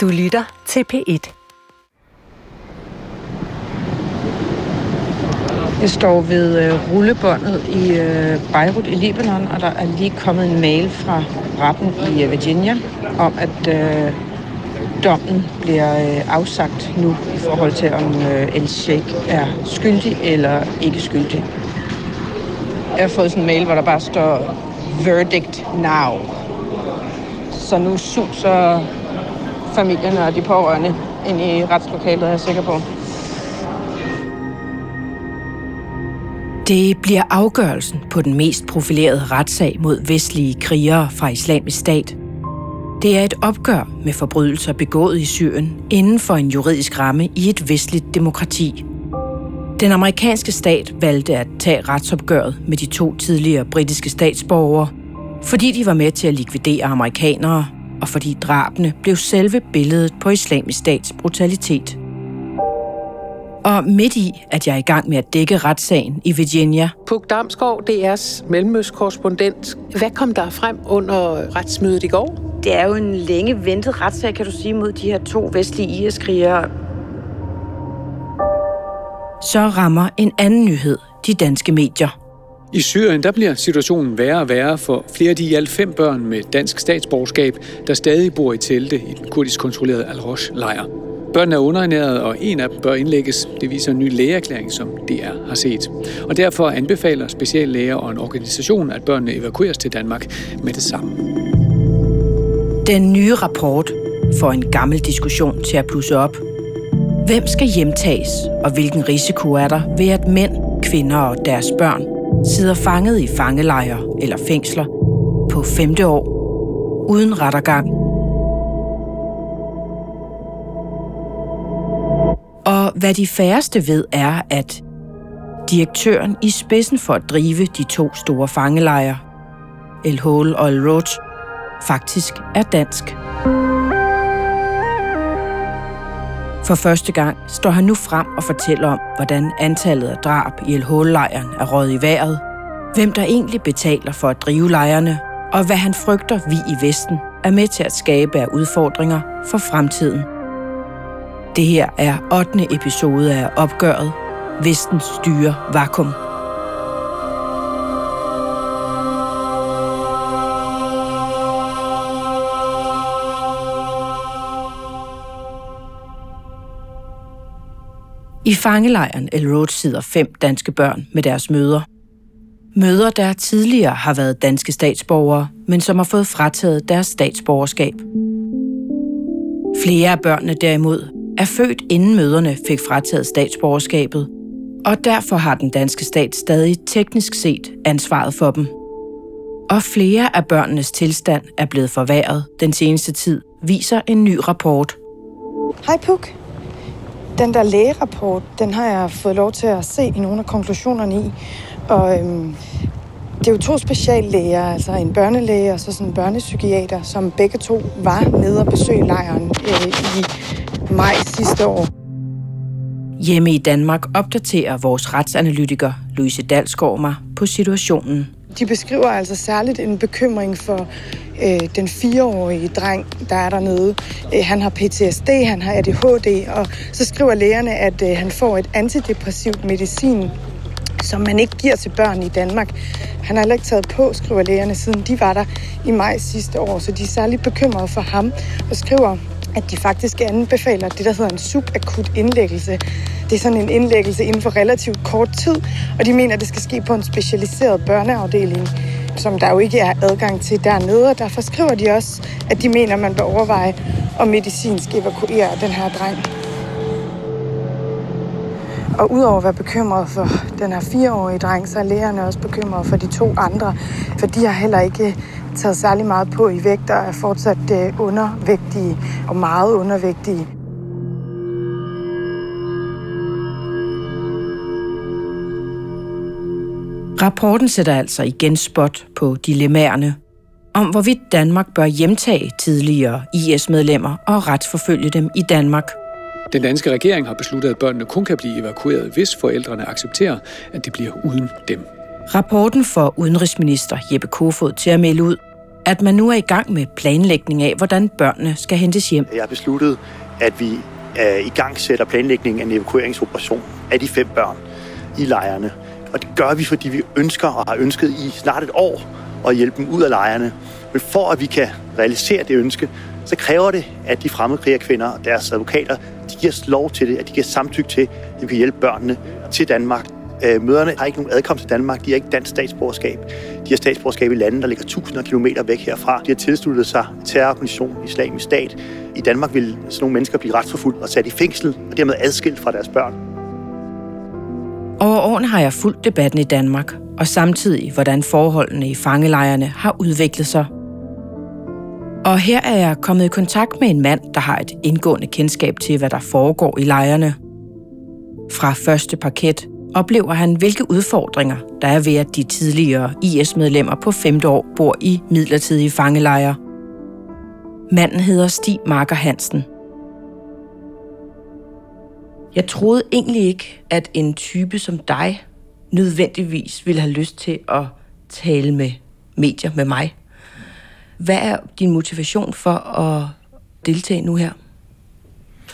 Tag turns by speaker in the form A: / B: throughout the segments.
A: Du lytter til P1.
B: Jeg står ved øh, rullebåndet i øh, Beirut i Libanon, og der er lige kommet en mail fra retten i øh, Virginia om, at øh, dommen bliver øh, afsagt nu i forhold til, om øh, El Sheikh er skyldig eller ikke skyldig. Jeg har fået sådan en mail, hvor der bare står verdict now. Så nu suser familierne og de pårørende ind i retslokalet, er jeg sikker på.
A: Det bliver afgørelsen på den mest profilerede retssag mod vestlige krigere fra islamisk stat. Det er et opgør med forbrydelser begået i Syrien inden for en juridisk ramme i et vestligt demokrati. Den amerikanske stat valgte at tage retsopgøret med de to tidligere britiske statsborgere, fordi de var med til at likvidere amerikanere, og fordi drabene blev selve billedet på islamisk stats brutalitet. Og midt i, at jeg er i gang med at dække retssagen i Virginia.
C: Puk Damsgaard, DR's mellemøstkorrespondent. Hvad kom der frem under retsmødet i går?
B: Det er jo en længe ventet retssag, kan du sige, mod de her to vestlige IS-krigere.
A: Så rammer en anden nyhed de danske medier.
D: I Syrien der bliver situationen værre og værre for flere af de i alt fem børn med dansk statsborgerskab, der stadig bor i telte i den kurdisk kontrollerede Al-Rosh-lejr. Børnene er underernæret, og en af dem bør indlægges. Det viser en ny lægeerklæring, som DR har set. Og derfor anbefaler speciallæger og en organisation, at børnene evakueres til Danmark med det samme.
A: Den nye rapport får en gammel diskussion til at plusse op. Hvem skal hjemtages, og hvilken risiko er der ved, at mænd, kvinder og deres børn sidder fanget i fangelejre eller fængsler på femte år, uden rettergang Og hvad de færreste ved er, at direktøren i spidsen for at drive de to store fangelejre, El Hol og El Roach, faktisk er dansk. For første gang står han nu frem og fortæller om, hvordan antallet af drab i El Hol-lejren er røget i vejret, hvem der egentlig betaler for at drive lejrene, og hvad han frygter vi i Vesten er med til at skabe af udfordringer for fremtiden. Det her er 8. episode af opgøret Vestens styre vakuum. I fangelejren El Road sidder fem danske børn med deres møder. Møder, der tidligere har været danske statsborgere, men som har fået frataget deres statsborgerskab. Flere af børnene derimod er født inden møderne fik frataget statsborgerskabet, og derfor har den danske stat stadig teknisk set ansvaret for dem. Og flere af børnenes tilstand er blevet forværret den seneste tid, viser en ny rapport.
E: Hej Puk. Den der lægerapport, den har jeg fået lov til at se i nogle af konklusionerne i. Og øhm, det er jo to speciallæger, altså en børnelæge og så sådan en børnepsykiater, som begge to var nede og besøge lejren øh, i maj sidste år.
A: Hjemme i Danmark opdaterer vores retsanalytiker Louise Dalsgaard mig på situationen.
E: De beskriver altså særligt en bekymring for øh, den fireårige dreng, der er dernede. Øh, han har PTSD, han har ADHD, og så skriver lægerne, at øh, han får et antidepressivt medicin, som man ikke giver til børn i Danmark. Han har heller ikke taget på, skriver lægerne, siden de var der i maj sidste år, så de er særligt bekymrede for ham og skriver, at de faktisk anbefaler det, der hedder en subakut indlæggelse. Det er sådan en indlæggelse inden for relativt kort tid, og de mener, at det skal ske på en specialiseret børneafdeling, som der jo ikke er adgang til dernede, og derfor skriver de også, at de mener, man bør overveje at medicinsk evakuere den her dreng. Og udover at være bekymret for den her fireårige dreng, så er lægerne også bekymrede for de to andre, for de har heller ikke taget særlig meget på i vægt og er fortsat øh, undervægtige og meget undervægtige.
A: Rapporten sætter altså igen spot på dilemmaerne om, hvorvidt Danmark bør hjemtage tidligere IS-medlemmer og retsforfølge dem i Danmark.
D: Den danske regering har besluttet, at børnene kun kan blive evakueret, hvis forældrene accepterer, at det bliver uden dem.
A: Rapporten får udenrigsminister Jeppe Kofod til at melde ud, at man nu er i gang med planlægning af, hvordan børnene skal hentes hjem.
F: Jeg har besluttet, at vi er i gang sætter planlægningen af en evakueringsoperation af de fem børn i lejrene. Og det gør vi, fordi vi ønsker og har ønsket i snart et år at hjælpe dem ud af lejrene. Men for at vi kan realisere det ønske, så kræver det, at de fremmedkrigerkvinder og deres advokater, de giver os lov til det, at de giver samtykke til, at vi kan hjælpe børnene til Danmark. Øh, møderne har ikke nogen adkomst til Danmark, de har ikke dansk statsborgerskab. De har statsborgerskab i lande, der ligger tusinder af kilometer væk herfra. De har tilsluttet sig terrororganisationen Islamisk Stat. I Danmark vil sådan nogle mennesker blive retsforfulgt og sat i fængsel, og dermed adskilt fra deres børn.
A: Over årene har jeg fulgt debatten i Danmark, og samtidig hvordan forholdene i fangelejrene har udviklet sig. Og her er jeg kommet i kontakt med en mand, der har et indgående kendskab til, hvad der foregår i lejrene. Fra første parket oplever han, hvilke udfordringer der er ved, at de tidligere IS-medlemmer på femte år bor i midlertidige fangelejre. Manden hedder Stig Marker Hansen. Jeg troede egentlig ikke, at en type som dig nødvendigvis ville have lyst til at tale med medier med mig. Hvad er din motivation for at deltage nu her?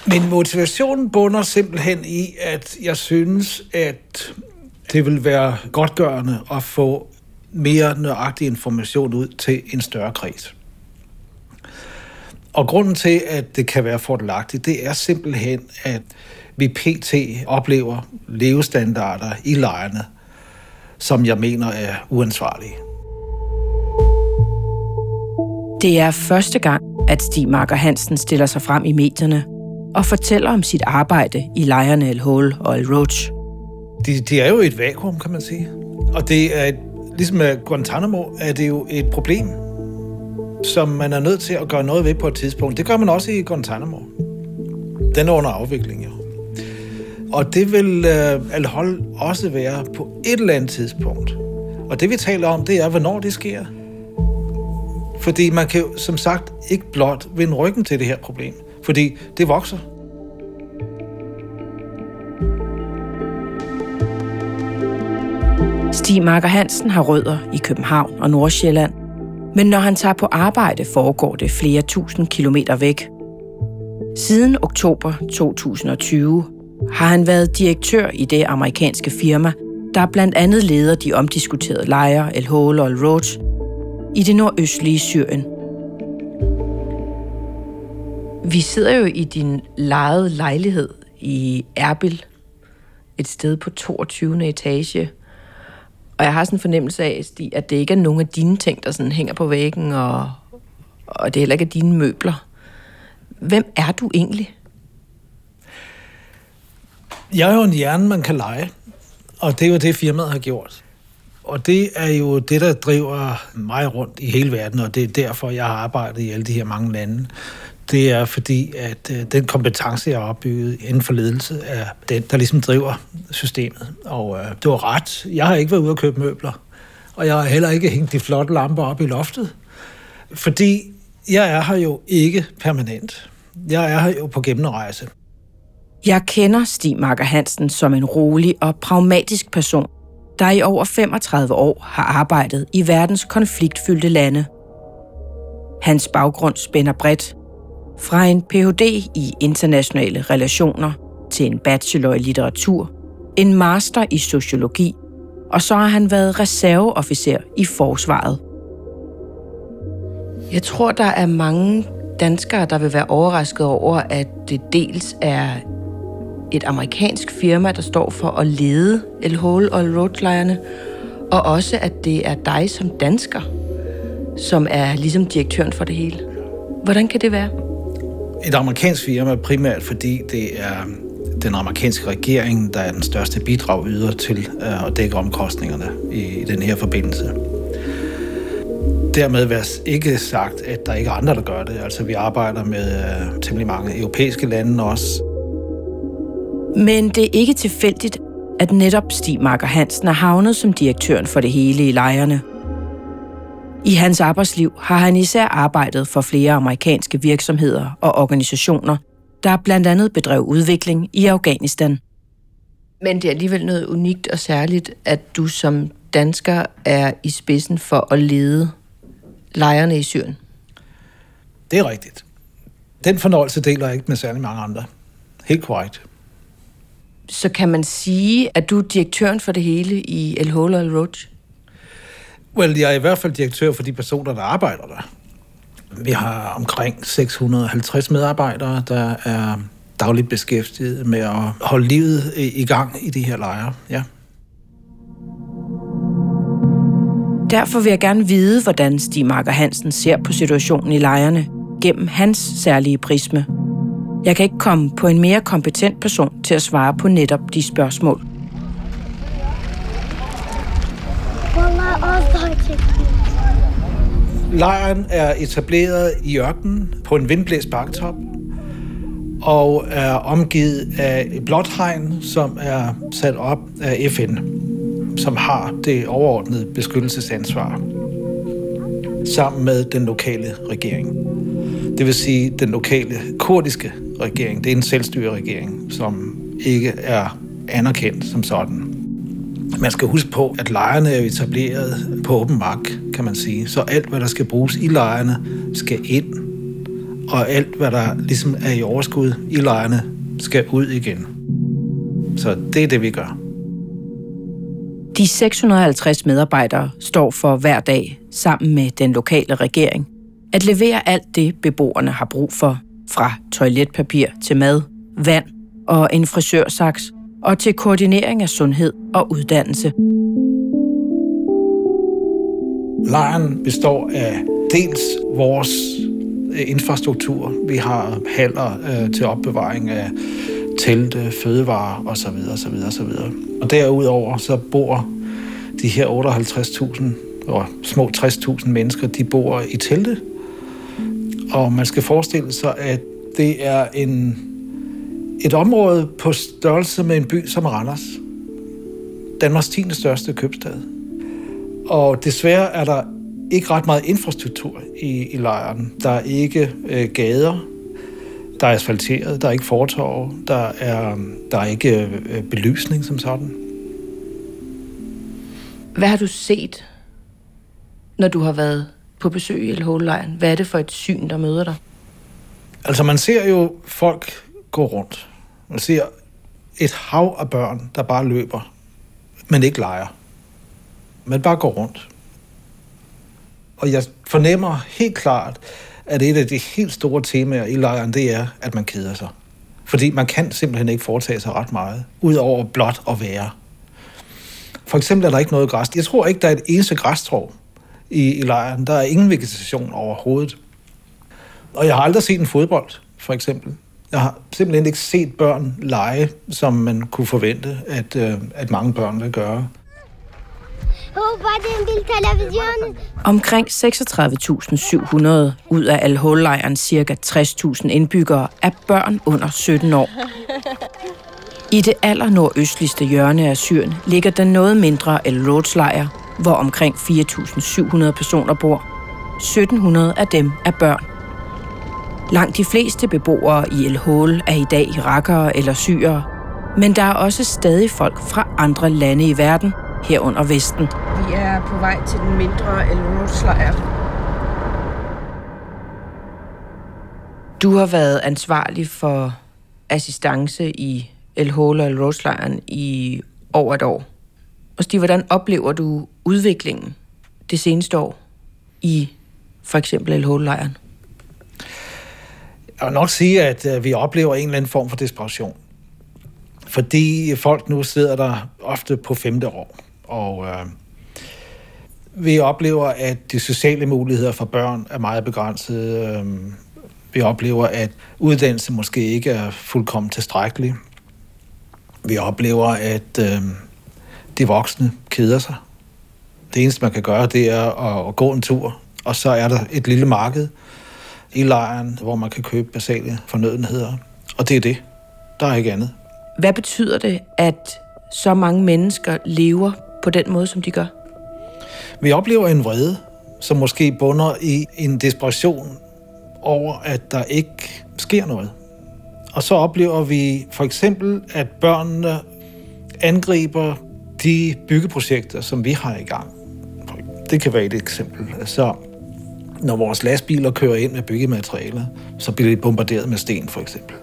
G: Min motivation bunder simpelthen i, at jeg synes, at det vil være godgørende at få mere nøjagtig information ud til en større kreds. Og grunden til, at det kan være fordelagtigt, det er simpelthen, at vi pt. oplever levestandarder i lejrene, som jeg mener er uansvarlige.
A: Det er første gang, at Stig Marker Hansen stiller sig frem i medierne og fortæller om sit arbejde i lejrene El Hole og El Roach.
G: De, de er jo et vakuum, kan man sige. Og det er et, ligesom med Guantanamo, er det jo et problem, som man er nødt til at gøre noget ved på et tidspunkt. Det gør man også i Guantanamo. Den er under afvikling, jo. Og det vil øh, Al-Hol også være på et eller andet tidspunkt. Og det vi taler om, det er, hvornår det sker. Fordi man kan jo som sagt ikke blot vende ryggen til det her problem, fordi det vokser.
A: Stig Marker Hansen har rødder i København og Nordsjælland, men når han tager på arbejde, foregår det flere tusind kilometer væk. Siden oktober 2020 har han været direktør i det amerikanske firma, der blandt andet leder de omdiskuterede lejre El Hole og El Roach i det nordøstlige Syrien. Vi sidder jo i din lejede lejlighed i Erbil, et sted på 22. etage. Og jeg har sådan en fornemmelse af, Stig, at det ikke er nogen af dine ting, der sådan hænger på væggen, og, og det heller ikke er dine møbler. Hvem er du egentlig?
G: Jeg er jo en hjerne, man kan lege, og det er jo det, firmaet har gjort. Og det er jo det, der driver mig rundt i hele verden, og det er derfor, jeg har arbejdet i alle de her mange lande. Det er fordi, at øh, den kompetence, jeg har opbygget inden for ledelse, er den, der ligesom driver systemet. Og øh, det var ret. Jeg har ikke været ude og købe møbler, og jeg har heller ikke hængt de flotte lamper op i loftet. Fordi jeg er her jo ikke permanent. Jeg er her jo på gennemrejse.
A: Jeg kender Stig Marker Hansen som en rolig og pragmatisk person, der i over 35 år har arbejdet i verdens konfliktfyldte lande. Hans baggrund spænder bredt. Fra en Ph.D. i internationale relationer til en bachelor i litteratur, en master i sociologi, og så har han været reserveofficer i forsvaret. Jeg tror, der er mange danskere, der vil være overrasket over, at det dels er et amerikansk firma, der står for at lede El Hole og Roadlejerne, og også at det er dig som dansker, som er ligesom direktøren for det hele. Hvordan kan det være?
G: Et amerikansk firma primært, fordi det er den amerikanske regering, der er den største bidrag yder til øh, at dække omkostningerne i den her forbindelse. Dermed være ikke sagt, at der ikke er andre, der gør det. Altså, vi arbejder med øh, temmelig mange europæiske lande også.
A: Men det er ikke tilfældigt, at netop Stig Marker Hansen er havnet som direktøren for det hele i lejrene. I hans arbejdsliv har han især arbejdet for flere amerikanske virksomheder og organisationer, der blandt andet bedrev udvikling i Afghanistan. Men det er alligevel noget unikt og særligt, at du som dansker er i spidsen for at lede lejrene i Syrien.
G: Det er rigtigt. Den fornøjelse deler jeg ikke med særlig mange andre. Helt korrekt.
A: Så kan man sige, at du er direktøren for det hele i El Hol og El Roach?
G: Well, jeg er i hvert fald direktør for de personer, der arbejder der. Vi har omkring 650 medarbejdere, der er dagligt beskæftiget med at holde livet i gang i de her lejre. Ja.
A: Derfor vil jeg gerne vide, hvordan Stig Marker Hansen ser på situationen i lejrene gennem hans særlige prisme. Jeg kan ikke komme på en mere kompetent person til at svare på netop de spørgsmål.
G: Lejren er etableret i ørkenen på en vindblæst baktop og er omgivet af et blåt hegn, som er sat op af FN, som har det overordnede beskyttelsesansvar sammen med den lokale regering. Det vil sige den lokale kurdiske regering. Det er en selvstyreregering, som ikke er anerkendt som sådan. Man skal huske på, at lejrene er etableret på åben mark, kan man sige. Så alt, hvad der skal bruges i lejrene, skal ind. Og alt, hvad der ligesom er i overskud i lejrene, skal ud igen. Så det er det, vi gør.
A: De 650 medarbejdere står for hver dag sammen med den lokale regering at levere alt det, beboerne har brug for, fra toiletpapir til mad, vand og en frisørsaks, og til koordinering af sundhed og uddannelse.
G: Lejren består af dels vores øh, infrastruktur. Vi har haller øh, til opbevaring af telte, fødevarer osv. osv. osv. Og derudover så bor de her 58.000 og små 60.000 mennesker, de bor i telte. Og man skal forestille sig, at det er en, et område på størrelse med en by som Randers. Danmarks 10. største købstad. Og desværre er der ikke ret meget infrastruktur i, i lejren. Der er ikke øh, gader, der er asfalteret, der er ikke fortorv, der er, der er ikke øh, belysning som sådan.
A: Hvad har du set, når du har været på besøg i LH-lejren? Hvad er det for et syn, der møder dig?
G: Altså, man ser jo folk gå rundt. Man ser et hav af børn, der bare løber, men ikke leger. Men bare går rundt. Og jeg fornemmer helt klart, at et af de helt store temaer i lejren, det er, at man keder sig. Fordi man kan simpelthen ikke foretage sig ret meget, udover blot at være. For eksempel er der ikke noget græs. Jeg tror ikke, der er et eneste græstrå i, i lejren. Der er ingen vegetation overhovedet. Og jeg har aldrig set en fodbold, for eksempel. Jeg har simpelthen ikke set børn lege, som man kunne forvente, at, øh, at mange børn vil gøre.
A: Omkring 36.700 ud af Al-Hol-lejrens ca. 60.000 indbyggere er børn under 17 år. I det aller nordøstligste hjørne af Syrien ligger den noget mindre al lejr hvor omkring 4.700 personer bor. 1.700 af dem er børn. Langt de fleste beboere i El Hol er i dag irakere eller syrere, men der er også stadig folk fra andre lande i verden, herunder Vesten.
B: Vi er på vej til den mindre El lejr
A: Du har været ansvarlig for assistance i El Hol og El lejren i over et år. Og Stig, hvordan oplever du udviklingen det seneste år i for eksempel El Hol-lejren?
G: Jeg vil nok sige, at øh, vi oplever en eller anden form for desperation. Fordi folk nu sidder der ofte på femte år, og øh, vi oplever, at de sociale muligheder for børn er meget begrænsede. Øhm, vi oplever, at uddannelse måske ikke er fuldkommen tilstrækkelig. Vi oplever, at øh, de voksne keder sig. Det eneste, man kan gøre, det er at, at gå en tur, og så er der et lille marked i lejren, hvor man kan købe basale fornødenheder. Og det er det. Der er ikke andet.
A: Hvad betyder det, at så mange mennesker lever på den måde, som de gør?
G: Vi oplever en vrede, som måske bunder i en desperation over, at der ikke sker noget. Og så oplever vi for eksempel, at børnene angriber de byggeprojekter, som vi har i gang. Det kan være et eksempel. Så Når vores lastbiler kører ind med byggematerialer, så bliver de bombarderet med sten, for eksempel.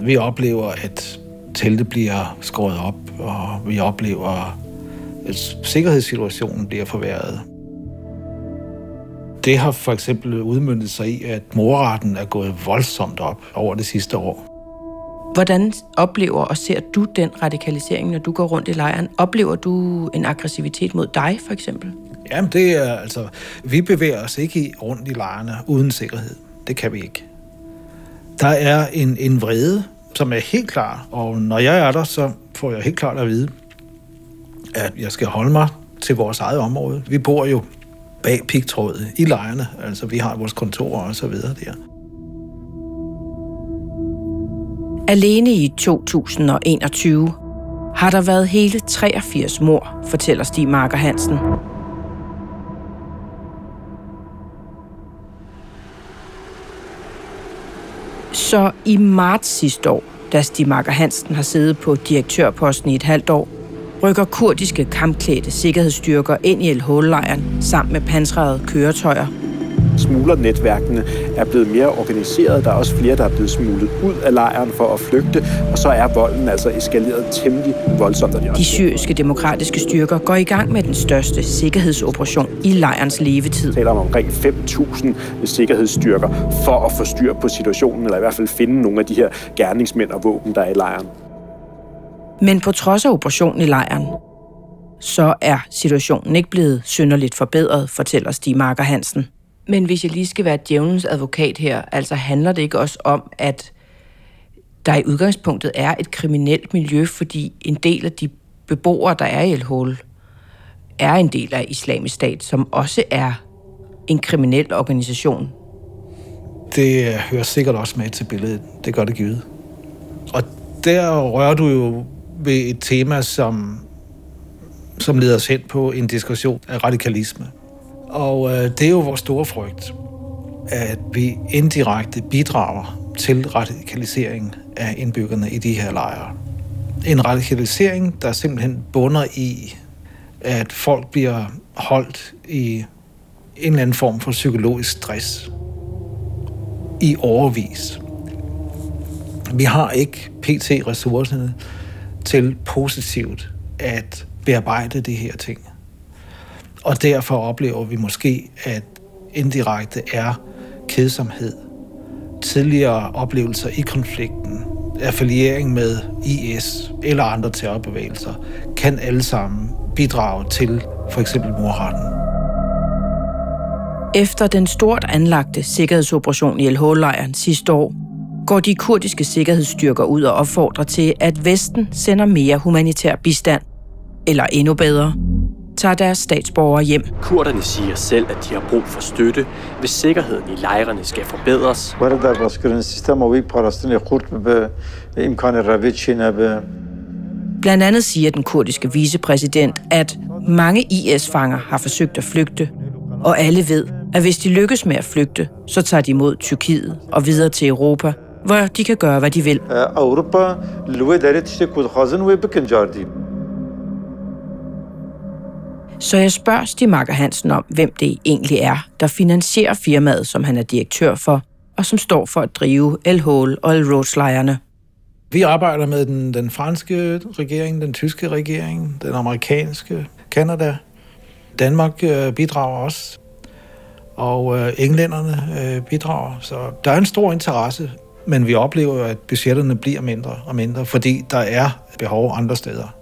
G: Vi oplever, at telte bliver skåret op, og vi oplever, at sikkerhedssituationen bliver forværret. Det har for eksempel udmyndet sig i, at morretten er gået voldsomt op over det sidste år.
A: Hvordan oplever og ser du den radikalisering, når du går rundt i lejren? Oplever du en aggressivitet mod dig, for eksempel?
G: Jamen, det er altså... Vi bevæger os ikke rundt i lejrene uden sikkerhed. Det kan vi ikke. Der er en, en vrede, som er helt klar, og når jeg er der, så får jeg helt klart at vide, at jeg skal holde mig til vores eget område. Vi bor jo bag pigtrådet i lejrene, altså vi har vores kontorer og så videre der.
A: Alene i 2021 har der været hele 83 mor, fortæller Stig Marker Hansen. Så i marts sidste år, da Stig Marker Hansen har siddet på direktørposten i et halvt år, rykker kurdiske kampklædte sikkerhedsstyrker ind i El-Hol-lejren sammen med pansrede køretøjer
H: Smuglernetværkene er blevet mere organiseret. Der er også flere, der er blevet smuglet ud af lejren for at flygte. Og så er volden altså eskaleret temmelig voldsomt.
A: De syriske demokratiske styrker går i gang med den største sikkerhedsoperation i lejrens levetid.
H: Vi taler om omkring 5.000 sikkerhedsstyrker for at få styr på situationen, eller i hvert fald finde nogle af de her gerningsmænd og våben, der er i lejren.
A: Men på trods af operationen i lejren, så er situationen ikke blevet synderligt forbedret, fortæller Stig Marker Hansen. Men hvis jeg lige skal være djævelens advokat her, altså handler det ikke også om, at der i udgangspunktet er et kriminelt miljø, fordi en del af de beboere, der er i El Hol, er en del af islamisk stat, som også er en kriminel organisation.
G: Det hører sikkert også med til billedet. Det gør det givet. Og der rører du jo ved et tema, som, som leder os hen på en diskussion af radikalisme. Og øh, det er jo vores store frygt, at vi indirekte bidrager til radikalisering af indbyggerne i de her lejre. En radikalisering, der simpelthen bunder i, at folk bliver holdt i en eller anden form for psykologisk stress i overvis. Vi har ikke PT-ressourcerne til positivt at bearbejde de her ting. Og derfor oplever vi måske, at indirekte er kedsomhed, tidligere oplevelser i konflikten, affiliering med IS eller andre terrorbevægelser, kan alle sammen bidrage til for eksempel morretten.
A: Efter den stort anlagte sikkerhedsoperation i LH-lejren sidste år, går de kurdiske sikkerhedsstyrker ud og opfordrer til, at Vesten sender mere humanitær bistand. Eller endnu bedre, tager deres statsborgere hjem.
I: Kurderne siger selv, at de har brug for støtte, hvis sikkerheden i lejrene skal forbedres.
A: Blandt andet siger den kurdiske vicepræsident, at mange IS-fanger har forsøgt at flygte, og alle ved, at hvis de lykkes med at flygte, så tager de mod Tyrkiet og videre til Europa, hvor de kan gøre, hvad de vil. Europa så jeg spørger Stig Marker Hansen om, hvem det egentlig er, der finansierer firmaet, som han er direktør for, og som står for at drive El Hole og El Roach-lejrene.
G: Vi arbejder med den, den franske regering, den tyske regering, den amerikanske, Kanada. Danmark øh, bidrager også, og øh, englænderne øh, bidrager. Så der er en stor interesse, men vi oplever at budgetterne bliver mindre og mindre, fordi der er behov andre steder.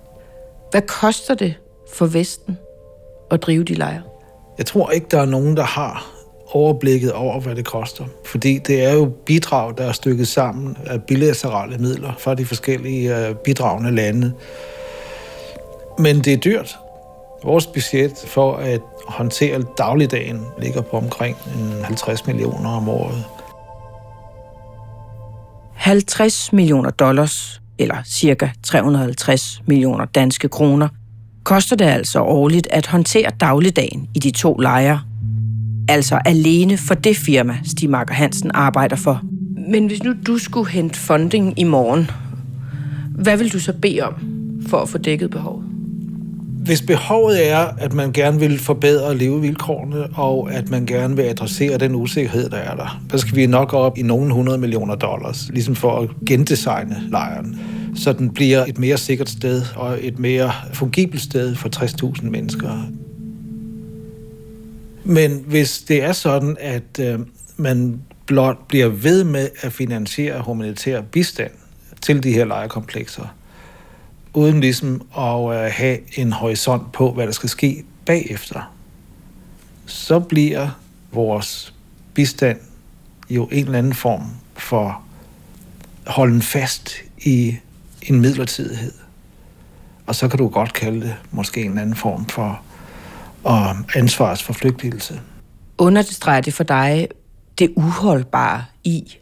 A: Hvad koster det for Vesten at drive de lejre?
G: Jeg tror ikke, der er nogen, der har overblikket over, hvad det koster. Fordi det er jo bidrag, der er stykket sammen af bilaterale midler fra de forskellige øh, bidragende lande. Men det er dyrt. Vores budget for at håndtere dagligdagen ligger på omkring 50 millioner om året.
A: 50 millioner dollars, eller cirka 350 millioner danske kroner, koster det altså årligt at håndtere dagligdagen i de to lejre. Altså alene for det firma, Stig Marker Hansen arbejder for. Men hvis nu du skulle hente funding i morgen, hvad vil du så bede om for at få dækket behovet?
G: hvis behovet er, at man gerne vil forbedre levevilkårene, og at man gerne vil adressere den usikkerhed, der er der, så skal vi nok op i nogle 100 millioner dollars, ligesom for at gendesigne lejren, så den bliver et mere sikkert sted og et mere fungibelt sted for 60.000 mennesker. Men hvis det er sådan, at øh, man blot bliver ved med at finansiere humanitær bistand til de her lejekomplekser, uden ligesom at øh, have en horisont på, hvad der skal ske bagefter, så bliver vores bistand jo en eller anden form for holden fast i en midlertidighed. Og så kan du godt kalde det måske en anden form for og ansvarsforflygtigelse.
A: Understreger det for dig det uholdbare i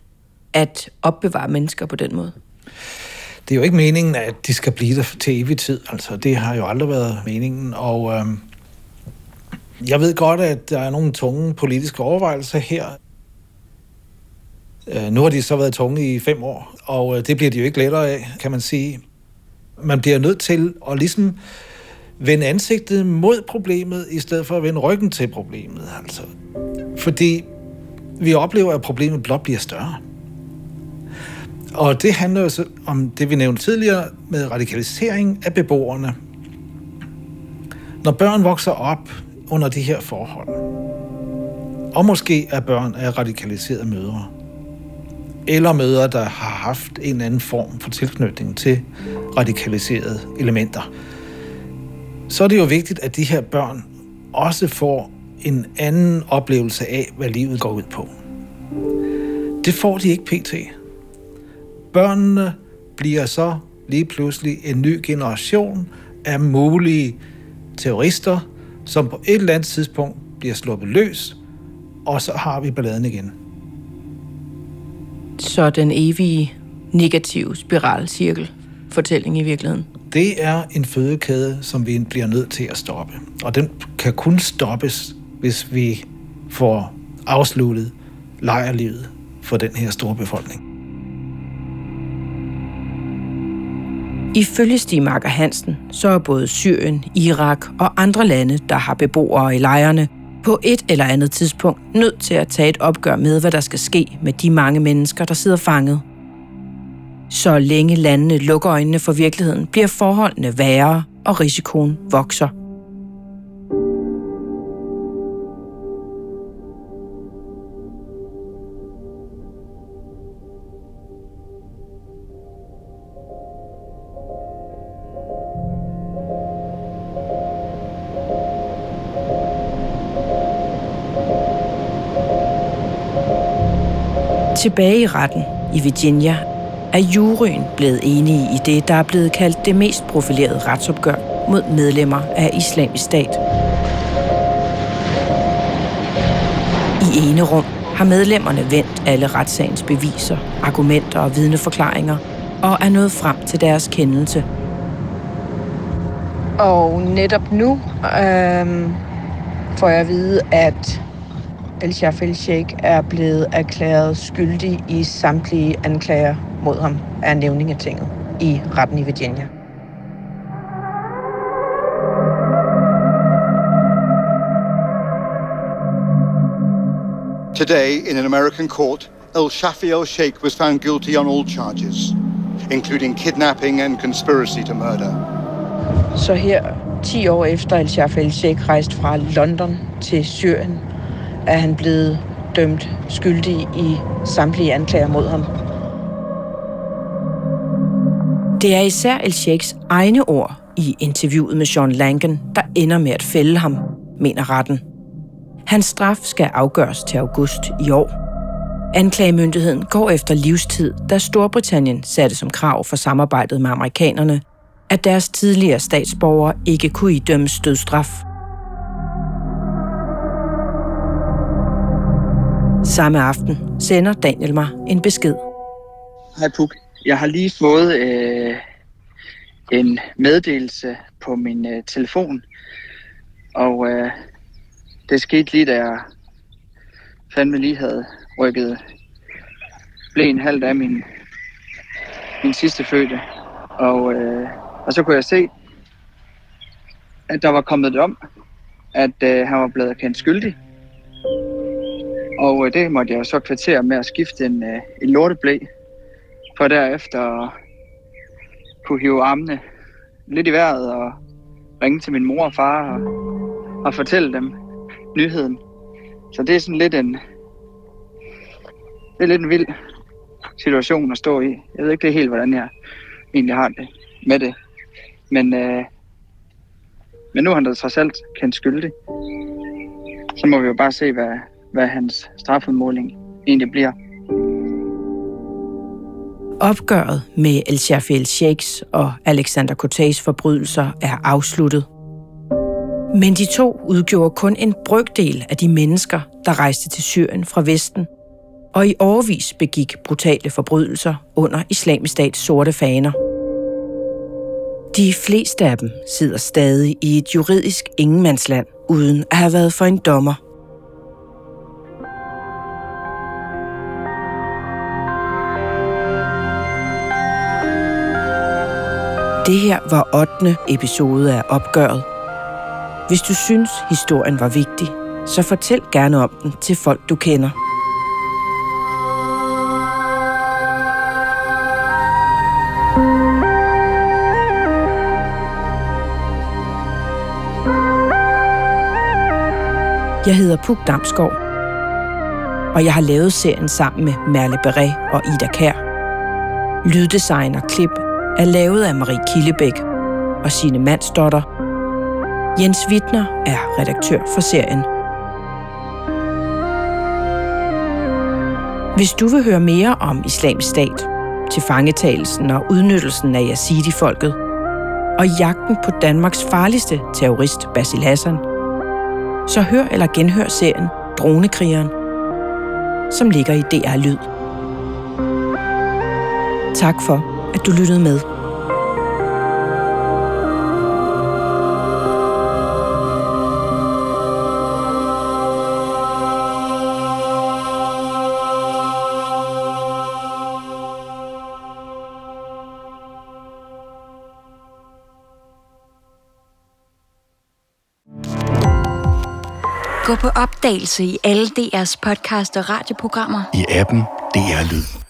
A: at opbevare mennesker på den måde?
G: Det er jo ikke meningen, at de skal blive der til evig tid. Altså, det har jo aldrig været meningen. Og øhm, jeg ved godt, at der er nogle tunge politiske overvejelser her. Øh, nu har de så været tunge i fem år, og øh, det bliver de jo ikke lettere af, kan man sige. Man bliver nødt til at ligesom vende ansigtet mod problemet, i stedet for at vende ryggen til problemet. Altså. Fordi vi oplever, at problemet blot bliver større. Og det handler jo så om det, vi nævnte tidligere med radikalisering af beboerne. Når børn vokser op under de her forhold, og måske er børn af radikaliserede mødre, eller mødre, der har haft en eller anden form for tilknytning til radikaliserede elementer, så er det jo vigtigt, at de her børn også får en anden oplevelse af, hvad livet går ud på. Det får de ikke pt. Børnene bliver så lige pludselig en ny generation af mulige terrorister, som på et eller andet tidspunkt bliver sluppet løs, og så har vi balladen igen.
A: Så den evige negative spiralcirkel fortælling i virkeligheden?
G: Det er en fødekæde, som vi bliver nødt til at stoppe. Og den kan kun stoppes, hvis vi får afsluttet lejrlivet for den her store befolkning.
A: Ifølge Stig Marker Hansen, så er både Syrien, Irak og andre lande, der har beboere i lejrene, på et eller andet tidspunkt nødt til at tage et opgør med, hvad der skal ske med de mange mennesker, der sidder fanget. Så længe landene lukker øjnene for virkeligheden, bliver forholdene værre, og risikoen vokser. Tilbage i retten i Virginia er juryen blevet enige i det, der er blevet kaldt det mest profilerede retsopgør mod medlemmer af islamisk stat. I ene rum har medlemmerne vendt alle retssagens beviser, argumenter og vidneforklaringer og er nået frem til deres kendelse.
B: Og netop nu øh, får jeg at vide, at El Shaf El Sheikh er blevet erklæret skyldig i samtlige anklager mod ham af nævningetinget i retten i Virginia.
J: Today, in an American court, El Shafi El Sheikh was found guilty on all charges, including kidnapping and conspiracy to murder.
B: Så her, 10 år efter El Shafi El Sheikh rejste fra London til Syrien, er han blevet dømt skyldig i samtlige anklager mod ham.
A: Det er især El Sheikhs egne ord i interviewet med John Langen, der ender med at fælde ham, mener retten. Hans straf skal afgøres til august i år. Anklagemyndigheden går efter livstid, da Storbritannien satte som krav for samarbejdet med amerikanerne, at deres tidligere statsborgere ikke kunne idømmes dødsstraf. Samme aften sender Daniel mig en besked.
K: Hej Puk. Jeg har lige fået øh, en meddelelse på min øh, telefon, og øh, det skete lige, da jeg fandme lige havde rykket blæen halvt af min, min sidste fødte. Og, øh, og så kunne jeg se, at der var kommet om, at øh, han var blevet kendt skyldig. Og øh, det måtte jeg jo så kvartere med at skifte en, øh, en lorteblæ, for derefter kunne hive armene lidt i vejret og ringe til min mor og far og, og fortælle dem nyheden. Så det er sådan lidt en, det er lidt en vild situation at stå i. Jeg ved ikke helt, hvordan jeg egentlig har det med det. Men, øh, men nu har han da trods alt kendt skyldig. Så må vi jo bare se, hvad, hvad hans strafudmåling egentlig bliver.
A: Opgøret med El Shafel Sheikhs og Alexander Cortés forbrydelser er afsluttet. Men de to udgjorde kun en brøkdel af de mennesker, der rejste til Syrien fra Vesten, og i årvis begik brutale forbrydelser under islamisk stats sorte faner. De fleste af dem sidder stadig i et juridisk ingenmandsland, uden at have været for en dommer. Det her var 8. episode af Opgøret. Hvis du synes, historien var vigtig, så fortæl gerne om den til folk, du kender. Jeg hedder Puk Damsgaard, og jeg har lavet serien sammen med Merle Beret og Ida Kær. Lyddesign og klip er lavet af Marie Killebæk og sine Mandsdotter. Jens Wittner er redaktør for serien. Hvis du vil høre mere om islamisk stat, til fangetagelsen og udnyttelsen af Yazidi-folket, og jagten på Danmarks farligste terrorist, Basil Hassan, så hør eller genhør serien Dronekrigeren, som ligger i DR Lyd. Tak for, at du lyttede med.
L: Gå på opdagelse i alle DR's podcast og radioprogrammer.
M: I appen DR Lyd.